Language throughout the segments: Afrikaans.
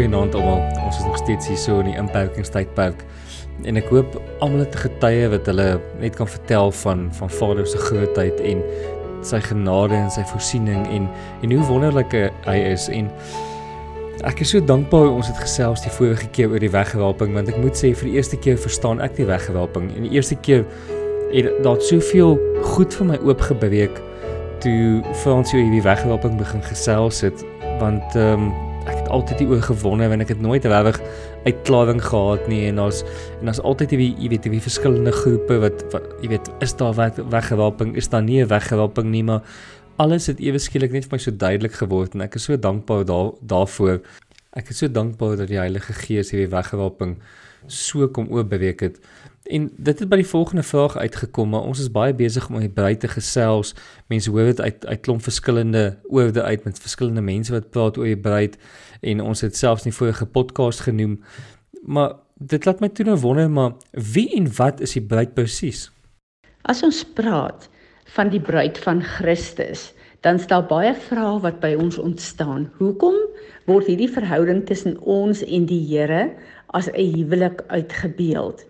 Goeienaand almal. Ons is nog steeds hier so in die inperkingstydperk. En ek hoop almal het getuie wat hulle net kan vertel van van Vader se grootheid en sy genade en sy voorsiening en en hoe wonderlik hy is en ek is so dankbaar ons het gesels die vorige keer oor die weggewelping want ek moet sê vir die eerste keer verstaan ek die weggewelping en die eerste keer het daar soveel goed vir my oopgebreek toe Frans oor hierdie weggewelping begin gesels het want ehm um, altyd hier oor gewonde en ek het nooit regtig uitklaring gehad nie. En ons en ons altyd hierdie jy weet hierdie verskillende groepe wat, wat jy weet is daar weg, weggewelping is daar nie 'n weggewelping nie maar alles het ewe skielik net vir my so duidelik geword en ek is so dankbaar daar daarvoor ek is so dankbaar dat die Heilige Gees hierdie weggewelping so kom oopbreek het En dit het by die volgende vraag uitgekom, maar ons is baie besig om hier buite gesels. Mense hoor dit uit uit klomp verskillende oorde uit met verskillende mense wat praat oor die bruid en ons het selfs nie vorige podcast genoem. Maar dit laat my toe nou wonder maar wie en wat is die bruid presies? As ons praat van die bruid van Christus, dan staan baie vrae wat by ons ontstaan. Hoekom word hierdie verhouding tussen ons en die Here as 'n huwelik uitgebeeld?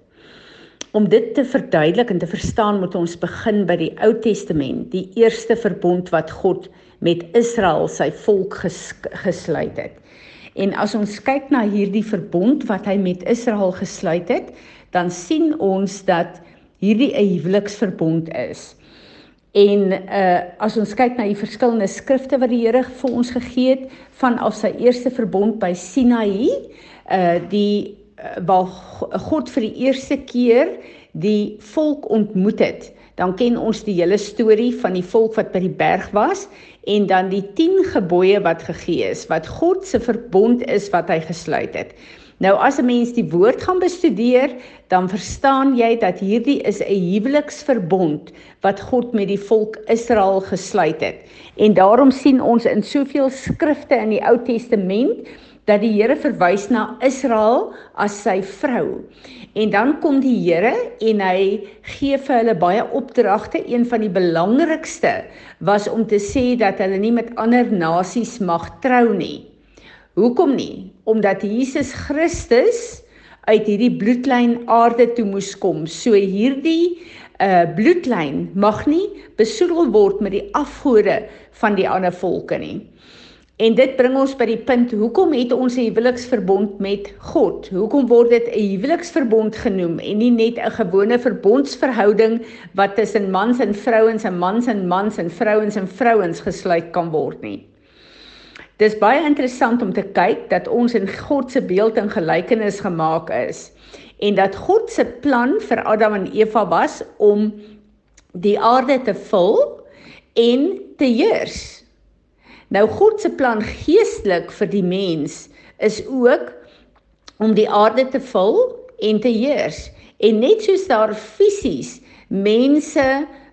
Om dit te verduidelik en te verstaan, moet ons begin by die Ou Testament, die eerste verbond wat God met Israel, sy volk ges gesluit het. En as ons kyk na hierdie verbond wat hy met Israel gesluit het, dan sien ons dat hierdie 'n huweliksverbond is. En uh as ons kyk na die verskillende skrifte wat die Here vir ons gegee het van af sy eerste verbond by Sinaï, uh die Eh, waar God vir die eerste keer die volk ontmoet het. Dan ken ons die hele storie van die volk wat by die berg was en dan die 10 gebooie wat gegee is, wat God se verbond is wat hy gesluit het. Nou as 'n mens die woord gaan bestudeer, dan verstaan jy dat hierdie is 'n huweliksverbond wat God met die volk Israel gesluit het. En daarom sien ons in soveel skrifte in die Ou Testament dat die Here verwys na Israel as sy vrou. En dan kom die Here en hy gee vir hulle baie opdragte. Een van die belangrikste was om te sê dat hulle nie met ander nasies mag trou nie. Hoekom nie? Omdat Jesus Christus uit hierdie bloedlyn aarde toe moes kom. So hierdie uh bloedlyn mag nie besoedel word met die afgode van die ander volke nie. En dit bring ons by die punt, hoekom het ons 'n huweliksverbond met God? Hoekom word dit 'n huweliksverbond genoem en nie net 'n gewone verbondsverhouding wat tussen mans en vrouens en mans en mans en vrouens en vrouens gesluit kan word nie? Dis baie interessant om te kyk dat ons in God se beeld en gelykenis gemaak is en dat God se plan vir Adam en Eva was om die aarde te vul en te heers. Nou God se plan geestelik vir die mens is ook om die aarde te vul en te heers. En net soos daar fisies mense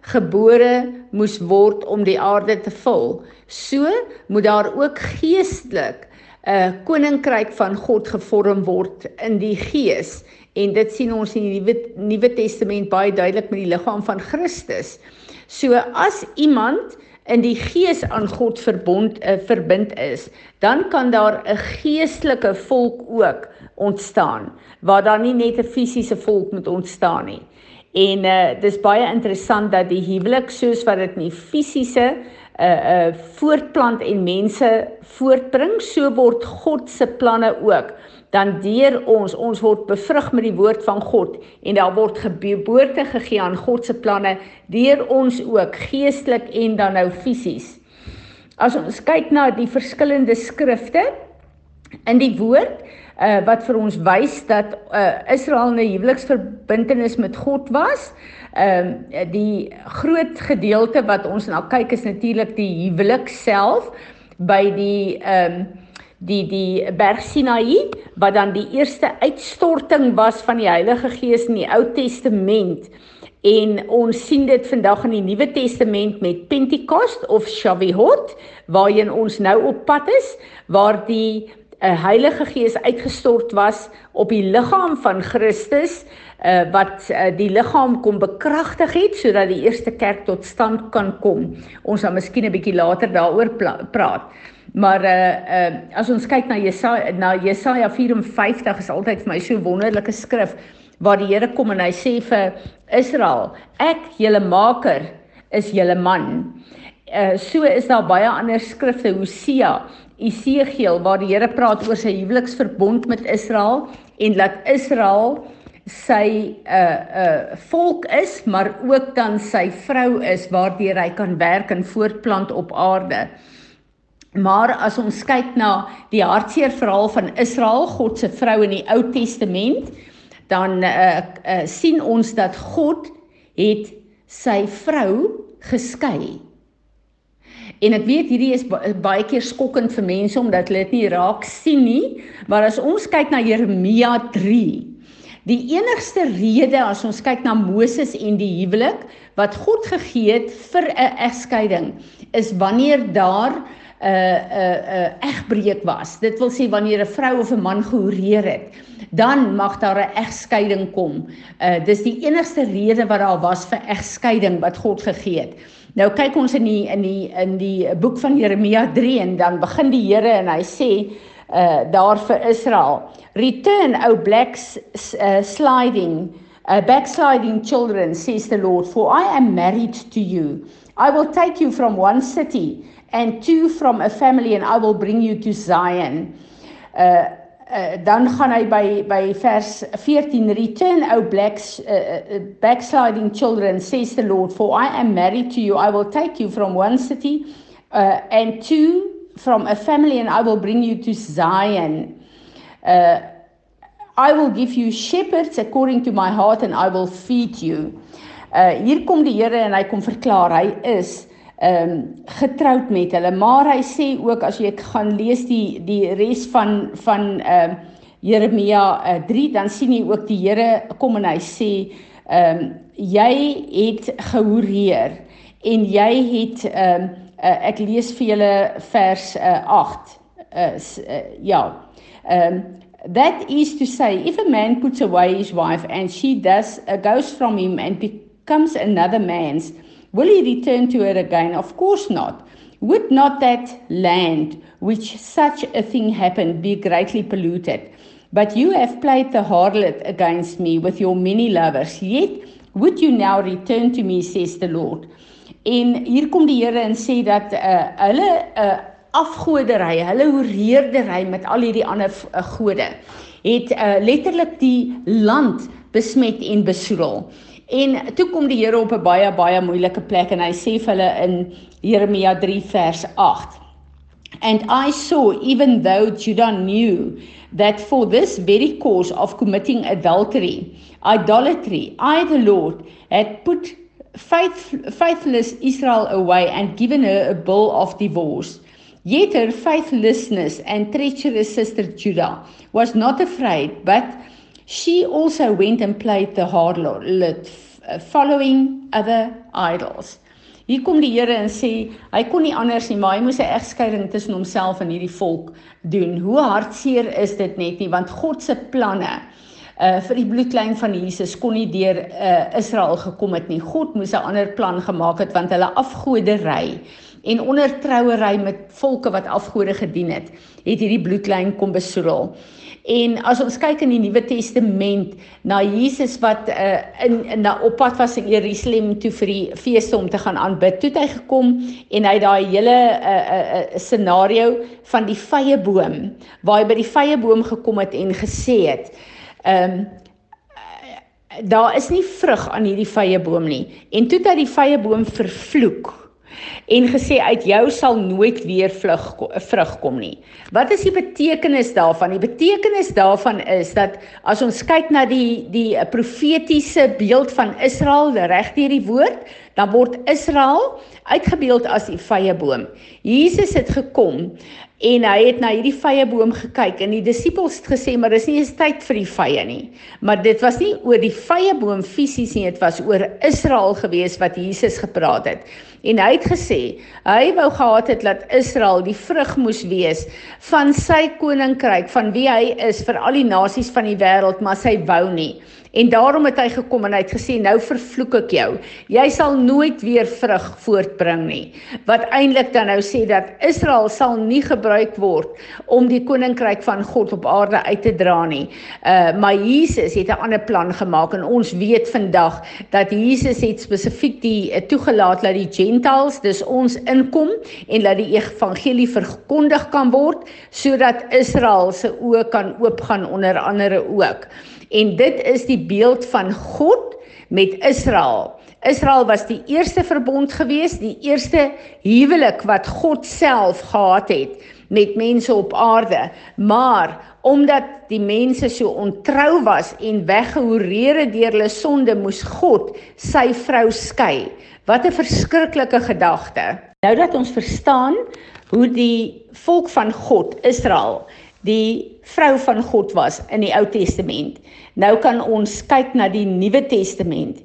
gebore moes word om die aarde te vul, so moet daar ook geestelik 'n koninkryk van God gevorm word in die gees. En dit sien ons in die Nuwe Nuwe Testament baie duidelik met die liggaam van Christus. So as iemand in die gees aan God verbond uh, verbind is, dan kan daar 'n geestelike volk ook ontstaan waar daar nie net 'n fisiese volk moet ontstaan nie. En uh dis baie interessant dat die huwelik soos wat dit nie fisiese uh uh voortplant en mense voortbring, so word God se planne ook dan deur ons ons word bevrug met die woord van God en daar word geboorte gegee aan God se planne deur ons ook geestelik en dan nou fisies. As ons kyk na die verskillende skrifte in die woord uh, wat vir ons wys dat uh, Israel 'n huweliksverbintenis met God was. Ehm uh, die groot gedeelte wat ons na kyk is natuurlik die huwelik self by die ehm um, die die berg Sinaï wat dan die eerste uitstorting was van die Heilige Gees in die Ou Testament en ons sien dit vandag in die Nuwe Testament met Pentekost of Shavuot waarheen ons nou op pad is waar die 'n Heilige Gees uitgestort was op die liggaam van Christus uh, wat uh, die liggaam kom bekragtig het sodat die eerste kerk tot stand kan kom. Ons gaan miskien 'n bietjie later daaroor praat. Maar uh uh as ons kyk na Jesaja na Jesaja 54 is altyd vir my so wonderlike skrif waar die Here kom en hy sê vir Israel, ek julle maker is julle man. Uh so is daar baie ander skrifte Hosea Esegiel waar die Here praat oor sy huweliksverbond met Israel en dat Israel sy 'n uh, 'n uh, volk is, maar ook dan sy vrou is waardeur hy kan werk en voortplant op aarde. Maar as ons kyk na die hartseer verhaal van Israel, God se vrou in die Ou Testament, dan uh, uh, sien ons dat God het sy vrou geskei En ek weet hierdie is baie keer skokkend vir mense omdat hulle dit nie raak sien nie, maar as ons kyk na Jeremia 3, die enigste rede as ons kyk na Moses en die huwelik wat God gegee het vir 'n egskeiding is wanneer daar 'n uh, 'n uh, 'n uh, egbreek was. Dit wil sê wanneer 'n vrou of 'n man gehoreer het, dan mag daar 'n egskeiding kom. Uh dis die enigste rede wat daar was vir egskeiding wat God gegee het. Nou kyk ons in die in die in die boek van Jeremia 3 en dan begin die Here en hy sê uh daar vir Israel return o blacks uh, sliding uh, backsliding children says the Lord for I am married to you. I will take you from one city and two from a family and I will bring you to Zion. Uh Uh, dan gaan hy by by vers 14 return o blacks uh, backsliding children says the lord for i am married to you. I will take you from one city uh, and two from a family and i will bring you to zion. Uh, i will give you shepherds according to my heart and i will feed you. Uh, hier kom die Here en hy kom verklaar hy is ehm um, getroud met hulle. Maar hy sê ook as jy gaan lees die die res van van ehm uh, Jeremia uh, eh, 3 dan sien jy ook die Here kom en hy sê ehm um, jy het gehoreer en jy het ehm um, uh, ek lees vir julle vers uh, 8. Uh, uh, ja. Ehm um, That is to say, if a man puts away his wife and she does uh, goes from him and becomes another man's, Will he return to her again? Of course not. Would not that land, which such a thing happened, be greatly polluted? But you have played the harlot against me with your many lovers. Yet would you now return to me, says the Lord. En hier kom die Here en sê dat uh hulle 'n uh, afgodery, hulle horeerdery met al hierdie ander uh, gode het uh letterlik die land besmet en besoedel. En toe kom die Here op 'n baie baie moeilike plek en hy sê vir hulle in Jeremia 3 vers 8. And I saw even though Judah knew that for this very cause of committing adultery, idolatry, I the Lord had put faith, faithless Israel away and given her a bill of divorce. Yet her faithlessness and treacherous sister Judah was not afraid, but she also went and played the harlot following other idols. Hier kom die Here en sê hy kon nie anders nie, maar hy moes 'n egskeiding tussen homself en hierdie volk doen. Hoe hartseer is dit net nie want God se planne uh vir die bloedlyn van Jesus kon nie deur uh Israel gekom het nie. God moes 'n ander plan gemaak het want hulle afgodery en ondertrouery met volke wat afgode gedien het, het hierdie bloedlyn kom besoedel. En as ons kyk in die Nuwe Testament na Jesus wat uh, in in na op pad was in Jerusalem toe vir die feeste om te gaan aanbid, toe het hy gekom en hy daai hele uh, uh, uh, scenario van die vrye boom waar hy by die vrye boom gekom het en gesê het, ehm um, daar is nie vrug aan hierdie vrye boom nie. En toe hy die vrye boom vervloek en gesê uit jou sal nooit weer vlug vrug kom nie. Wat is die betekenis daarvan? Die betekenis daarvan is dat as ons kyk na die die profetiese beeld van Israel reg deur die woord, dan word Israel uitgebeeld as die vrye boom. Jesus het gekom en hy het na hierdie vrye boom gekyk en die disippels het gesê maar dis nie eens tyd vir die vrye nie. Maar dit was nie oor die vrye boom fisies nie, dit was oor Israel gewees wat Jesus gepraat het. En hy het gesê sê. Hy wou gehad het dat Israel die vrug moes wees van sy koninkryk, van wie hy is vir al die nasies van die wêreld, maar sy wou nie. En daarom het hy gekom en hy het gesê nou vervloek ek jou. Jy sal nooit weer vrug voortbring nie. Wat eintlik dan nou sê dat Israel sal nie gebruik word om die koninkryk van God op aarde uit te dra nie. Uh maar Jesus het 'n ander plan gemaak en ons weet vandag dat Jesus het spesifiek die uh, toegelaat dat die gentiles dis ons inkom en dat die evangelie verkondig kan word sodat Israel se oë kan oopgaan onder andere ook. En dit is die beeld van God met Israel. Israel was die eerste verbond gewees, die eerste huwelik wat God self gehad het met mense op aarde. Maar omdat die mense so ontrou was en weggehoreer het deur hulle sonde, moes God sy vrou skei. Wat 'n verskriklike gedagte. Nou dat ons verstaan hoe die volk van God, Israel, die vrou van God was in die Ou Testament. Nou kan ons kyk na die Nuwe Testament.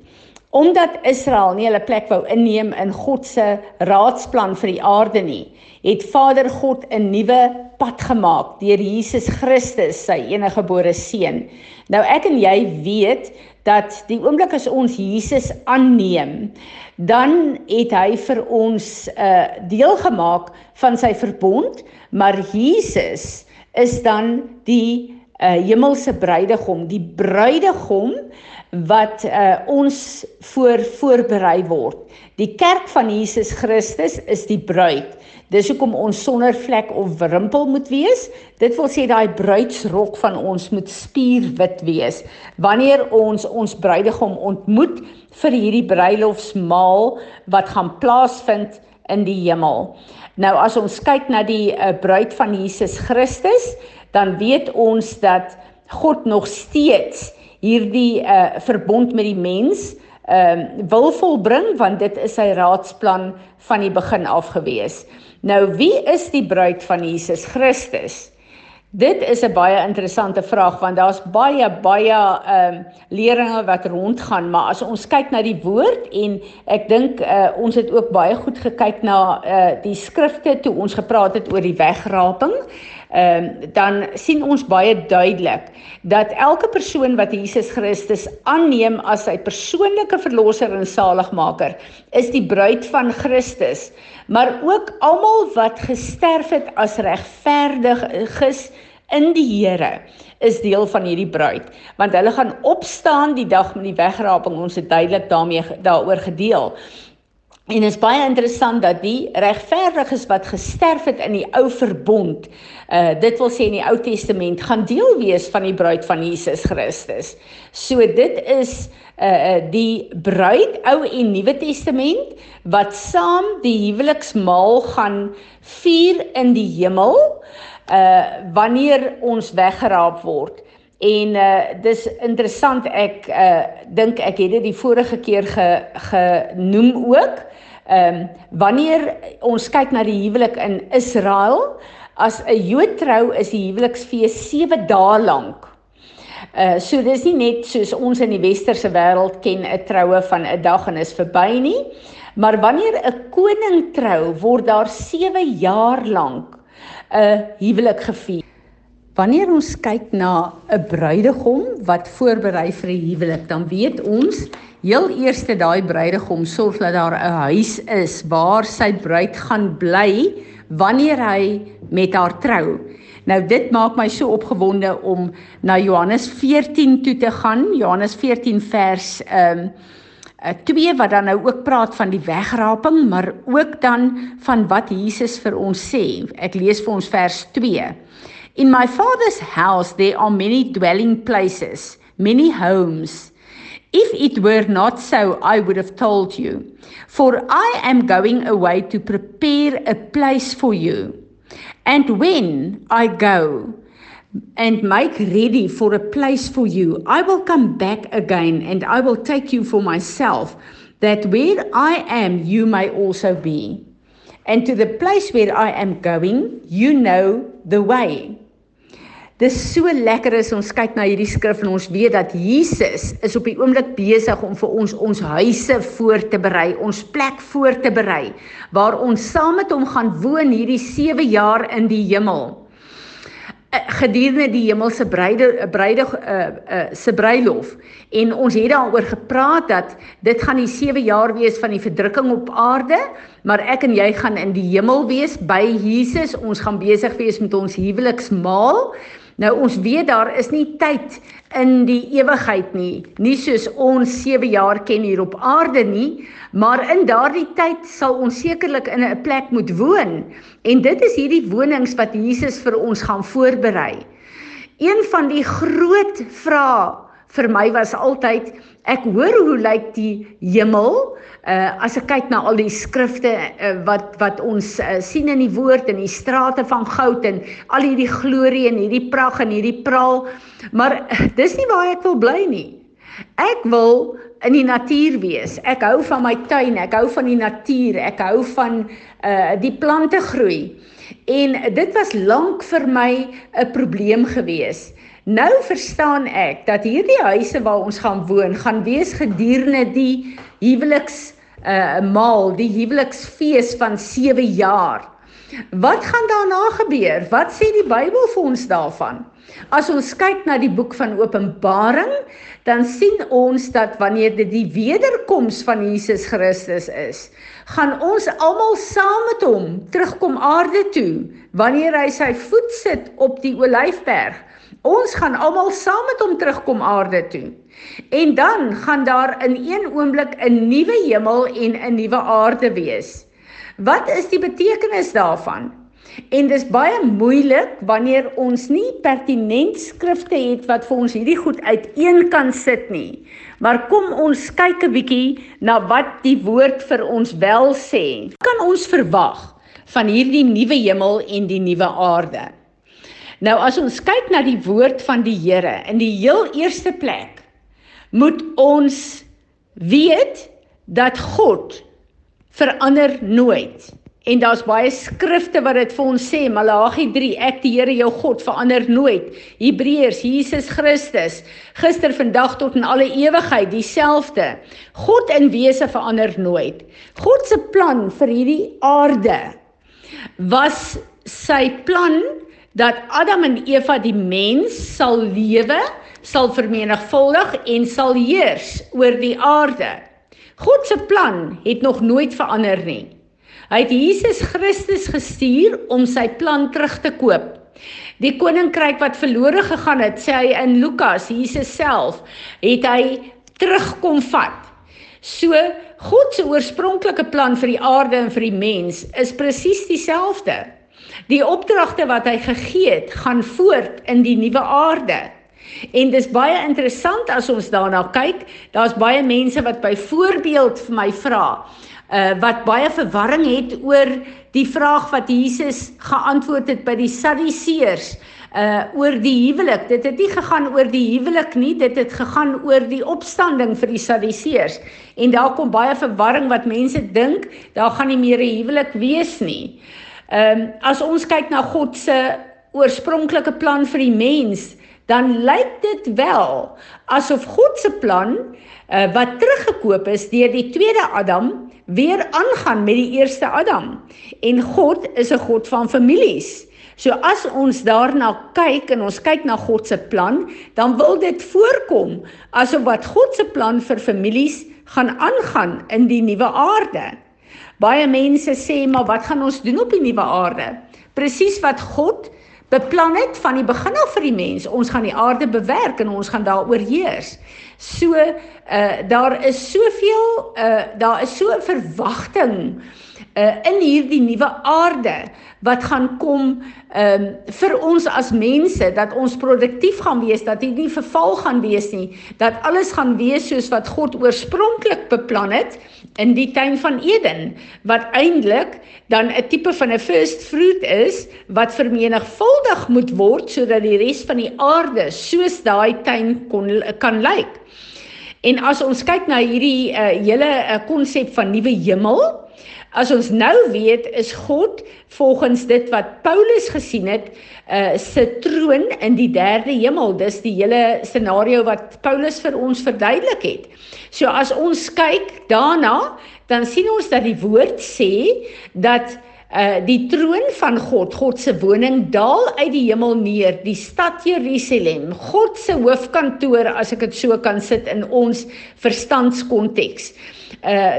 Omdat Israel nie hulle plek wou inneem in God se raadsplan vir die aarde nie, het Vader God 'n nuwe pad gemaak deur Jesus Christus, sy eniggebore seun. Nou ek en jy weet dat die oomblik as ons Jesus aanneem, dan het hy vir ons 'n uh, deel gemaak van sy verbond, maar Jesus is dan die uh, hemelse bruidegom, die bruidegom wat uh, ons voor voorberei word. Die kerk van Jesus Christus is die bruid. Dis hoekom ons sonder vlek of rimpel moet wees. Dit wil sê daai bruidsrok van ons moet spierwit wees wanneer ons ons bruidegom ontmoet vir hierdie bruilofsmaal wat gaan plaasvind in die hemel. Nou as ons kyk na die uh, bruid van Jesus Christus, dan weet ons dat God nog steeds hierdie uh, verbond met die mens ehm uh, wil volbring want dit is sy raadsplan van die begin af gewees. Nou wie is die bruid van Jesus Christus? Dit is 'n baie interessante vraag want daar's baie baie ehm um, leringe wat rondgaan, maar as ons kyk na die woord en ek dink uh, ons het ook baie goed gekyk na uh, die skrifte toe ons gepraat het oor die wegraping, ehm um, dan sien ons baie duidelik dat elke persoon wat Jesus Christus aanneem as sy persoonlike verlosser en saligmaker, is die bruid van Christus, maar ook almal wat gesterf het as regverdiges in die Here is deel van hierdie bruid. Want hulle gaan opstaan die dag met die wegraping. Ons het duidelik daarmee daaroor gedeel En is baie interessant dat die regverdiges wat gesterf het in die ou verbond, uh dit wil sê in die Ou Testament, gaan deel wees van die bruid van Jesus Christus. So dit is uh die bruid Ou en Nuwe Testament wat saam die huweliksmaal gaan vier in die hemel uh wanneer ons weggeraap word. En uh dis interessant ek uh dink ek het dit die vorige keer ge genoem ook. Ehm um, wanneer ons kyk na die huwelik in Israel, as 'n Jood trou is die huweliksfees 7 dae lank. Uh so dis nie net soos ons in die westerse wêreld ken 'n troue van 'n dag en is verby nie, maar wanneer 'n koning trou, word daar 7 jaar lank 'n huwelik gevier. Wanneer ons kyk na 'n bruidegom wat voorberei vir 'n huwelik, dan weet ons heel eers daai bruidegom sorg dat daar 'n huis is waar sy bruid gaan bly wanneer hy met haar trou. Nou dit maak my so opgewonde om na Johannes 14 toe te gaan. Johannes 14 vers ehm um, 2 wat dan nou ook praat van die wegraping, maar ook dan van wat Jesus vir ons sê. Ek lees vir ons vers 2. In my father's house there are many dwelling places, many homes. If it were not so, I would have told you. For I am going away to prepare a place for you. And when I go and make ready for a place for you, I will come back again and I will take you for myself, that where I am, you may also be. And to the place where I am going, you know the way. Dis so lekker as ons kyk na hierdie skrif en ons weet dat Jesus is op die oomblik besig om vir ons ons huise voor te berei, ons plek voor te berei waar ons saam met hom gaan woon hierdie 7 jaar in die hemel. Eh, gedurende die hemelse bruide bruide uh, uh, se bruilof. En ons het daaroor gepraat dat dit gaan die 7 jaar wees van die verdrukking op aarde maar ek en jy gaan in die hemel wees by Jesus. Ons gaan besig wees met ons huweliksmaal Nou ons weet daar is nie tyd in die ewigheid nie, nie soos ons 7 jaar ken hier op aarde nie, maar in daardie tyd sal ons sekerlik in 'n plek moet woon. En dit is hierdie wonings wat Jesus vir ons gaan voorberei. Een van die groot vrae vir my was altyd ek hoor hoe lyk die hemel uh, as ek kyk na al die skrifte uh, wat wat ons uh, sien in die woord en die strate van goud en al hierdie glorie en hierdie pragt en hierdie praal maar uh, dis nie waar ek wil bly nie. Ek wil in die natuur wees. Ek hou van my tuin ek hou van die natuur ek hou van uh, die plante groei en dit was lank vir my 'n probleem geweest Nou verstaan ek dat hierdie huise waar ons gaan woon, gaan wees gedurende die huweliks uh maal, die huweliksfees van 7 jaar. Wat gaan daarna gebeur? Wat sê die Bybel vir ons daarvan? As ons kyk na die boek van Openbaring, dan sien ons dat wanneer dit die wederkoms van Jesus Christus is, gaan ons almal saam met hom terugkom aarde toe wanneer hy sy voet sit op die olyfberg. Ons gaan almal saam met hom terugkom aarde toe. En dan gaan daar in een oomblik 'n nuwe hemel en 'n nuwe aarde wees. Wat is die betekenis daarvan? En dis baie moeilik wanneer ons nie pertinent skrifte het wat vir ons hierdie goed uiteen kan sit nie. Maar kom ons kyk 'n bietjie na wat die woord vir ons wel sê. Kan ons verwag van hierdie nuwe hemel en die nuwe aarde? Nou as ons kyk na die woord van die Here in die heel eerste plek moet ons weet dat God verander nooit. En daar's baie skrifte wat dit vir ons sê, Malagi 3, ek die Here jou God verander nooit. Hebreërs, Jesus Christus, gister, vandag tot in alle ewigheid dieselfde. God in wese verander nooit. God se plan vir hierdie aarde was sy plan dat Adam en Eva die mens sal lewe, sal vermenigvuldig en sal heers oor die aarde. God se plan het nog nooit verander nie. Hy het Jesus Christus gestuur om sy plan terug te koop. Die koninkryk wat verlore gegaan het, sê hy in Lukas, Jesus self, het hy terugkom vat. So God se oorspronklike plan vir die aarde en vir die mens is presies dieselfde. Die opdragte wat hy gegee het, gaan voort in die nuwe aarde. En dis baie interessant as ons daarna kyk. Daar's baie mense wat byvoorbeeld vir my vra, uh wat baie verwarring het oor die vraag wat Jesus geantwoord het by die Sadduseërs uh oor die huwelik. Dit het nie gegaan oor die huwelik nie, dit het gegaan oor die opstanding vir die Sadduseërs. En daar kom baie verwarring wat mense dink daar gaan nie meer 'n huwelik wees nie. Ehm um, as ons kyk na God se oorspronklike plan vir die mens, dan lyk dit wel asof God se plan uh, wat teruggekoop is deur die tweede Adam weer aangaan met die eerste Adam. En God is 'n God van families. So as ons daarna kyk en ons kyk na God se plan, dan wil dit voorkom asof wat God se plan vir families gaan aangaan in die nuwe aarde. Baie mense sê maar wat gaan ons doen op die nuwe aarde? Presies wat God beplan het van die begin af vir die mens. Ons gaan die aarde bewerk en ons gaan daaroor heers. So uh daar is soveel uh daar is so 'n verwagting uh in hierdie nuwe aarde wat gaan kom um vir ons as mense dat ons produktief gaan wees dat hier nie verval gaan wees nie dat alles gaan wees soos wat God oorspronklik beplan het in die tuin van Eden wat eintlik dan 'n tipe van 'n first fruit is wat vermenigvuldig moet word sodat die res van die aarde soos daai tuin kon kan lyk. En as ons kyk na hierdie uh, hele konsep uh, van nuwe hemel As ons nou weet is God volgens dit wat Paulus gesien het, uh se troon in die derde hemel. Dis die hele scenario wat Paulus vir ons verduidelik het. So as ons kyk daarna, dan sien ons dat die woord sê dat uh die troon van God, God se woning daal uit die hemel neer, die stad Jerusalem, God se hoofkantoor as ek dit so kan sit in ons verstandskonteks. Uh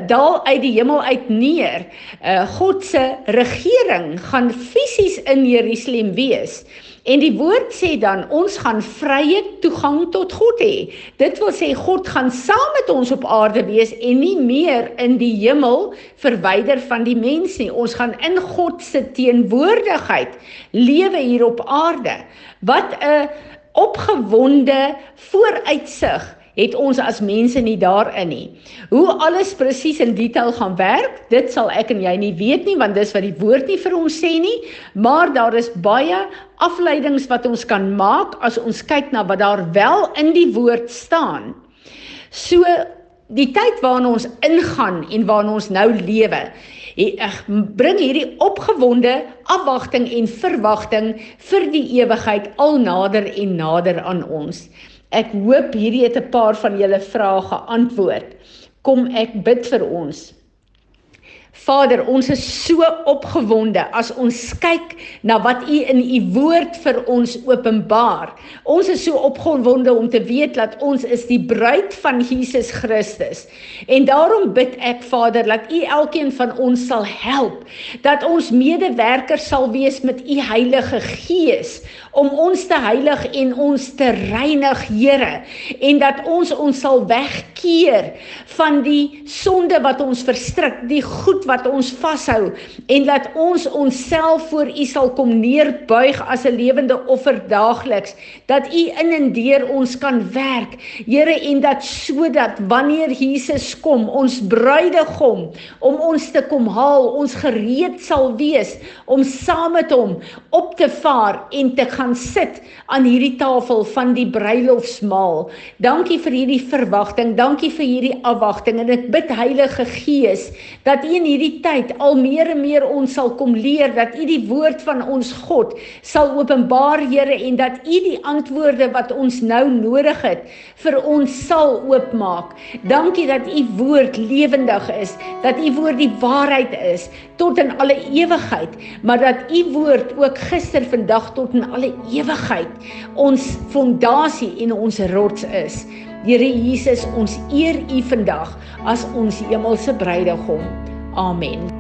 daal uit die hemel uit neer. Uh God se regering gaan fisies in Jerusalem wees. En die woord sê dan ons gaan vrye toegang tot God hê. Dit wil sê God gaan saam met ons op aarde wees en nie meer in die hemel verwyder van die mens nie. Ons gaan in God se teenwoordigheid lewe hier op aarde. Wat 'n opgewonde vooruitsig het ons as mense nie daarin nie. Hoe alles presies in detail gaan werk, dit sal ek en jy nie weet nie want dis wat die woord nie vir ons sê nie, maar daar is baie afleidings wat ons kan maak as ons kyk na wat daar wel in die woord staan. So die tyd waarin ons ingaan en waarin ons nou lewe, bring hierdie opgewonde afwagting en verwagting vir die ewigheid al nader en nader aan ons. Ek hoop hierdie het 'n paar van julle vrae geantwoord. Kom ek bid vir ons. Vader, ons is so opgewonde as ons kyk na wat U in U woord vir ons openbaar. Ons is so opgewonde om te weet dat ons is die bruid van Jesus Christus. En daarom bid ek Vader dat U elkeen van ons sal help dat ons medewerkers sal wees met U Heilige Gees om ons te heilig en ons te reinig, Here, en dat ons ons sal wegkeer van die sonde wat ons verstrik, die goed wat ons vashou en dat ons onsself voor U sal kom neerbuig as 'n lewende offer daagliks dat U in en deur ons kan werk Here en dat sodat wanneer Jesus kom ons bruidegom om ons te kom haal ons gereed sal wees om saam met hom op te vaar en te gaan sit aan hierdie tafel van die bruilofsmaal dankie vir hierdie verwagting dankie vir hierdie afwagting en ek bid Heilige Gees dat U in hierdie tyd al meer en meer ons sal kom leer dat U die woord van ons God sal openbaar Here en dat U die antwoorde wat ons nou nodig het vir ons sal oopmaak. Dankie dat U woord lewendig is, dat U woord die waarheid is tot in alle ewigheid, maar dat U woord ook gister, vandag tot in alle ewigheid ons fondasie en ons rots is. Here Jesus, ons eer U vandag as ons hemelse bruidegom. Amen.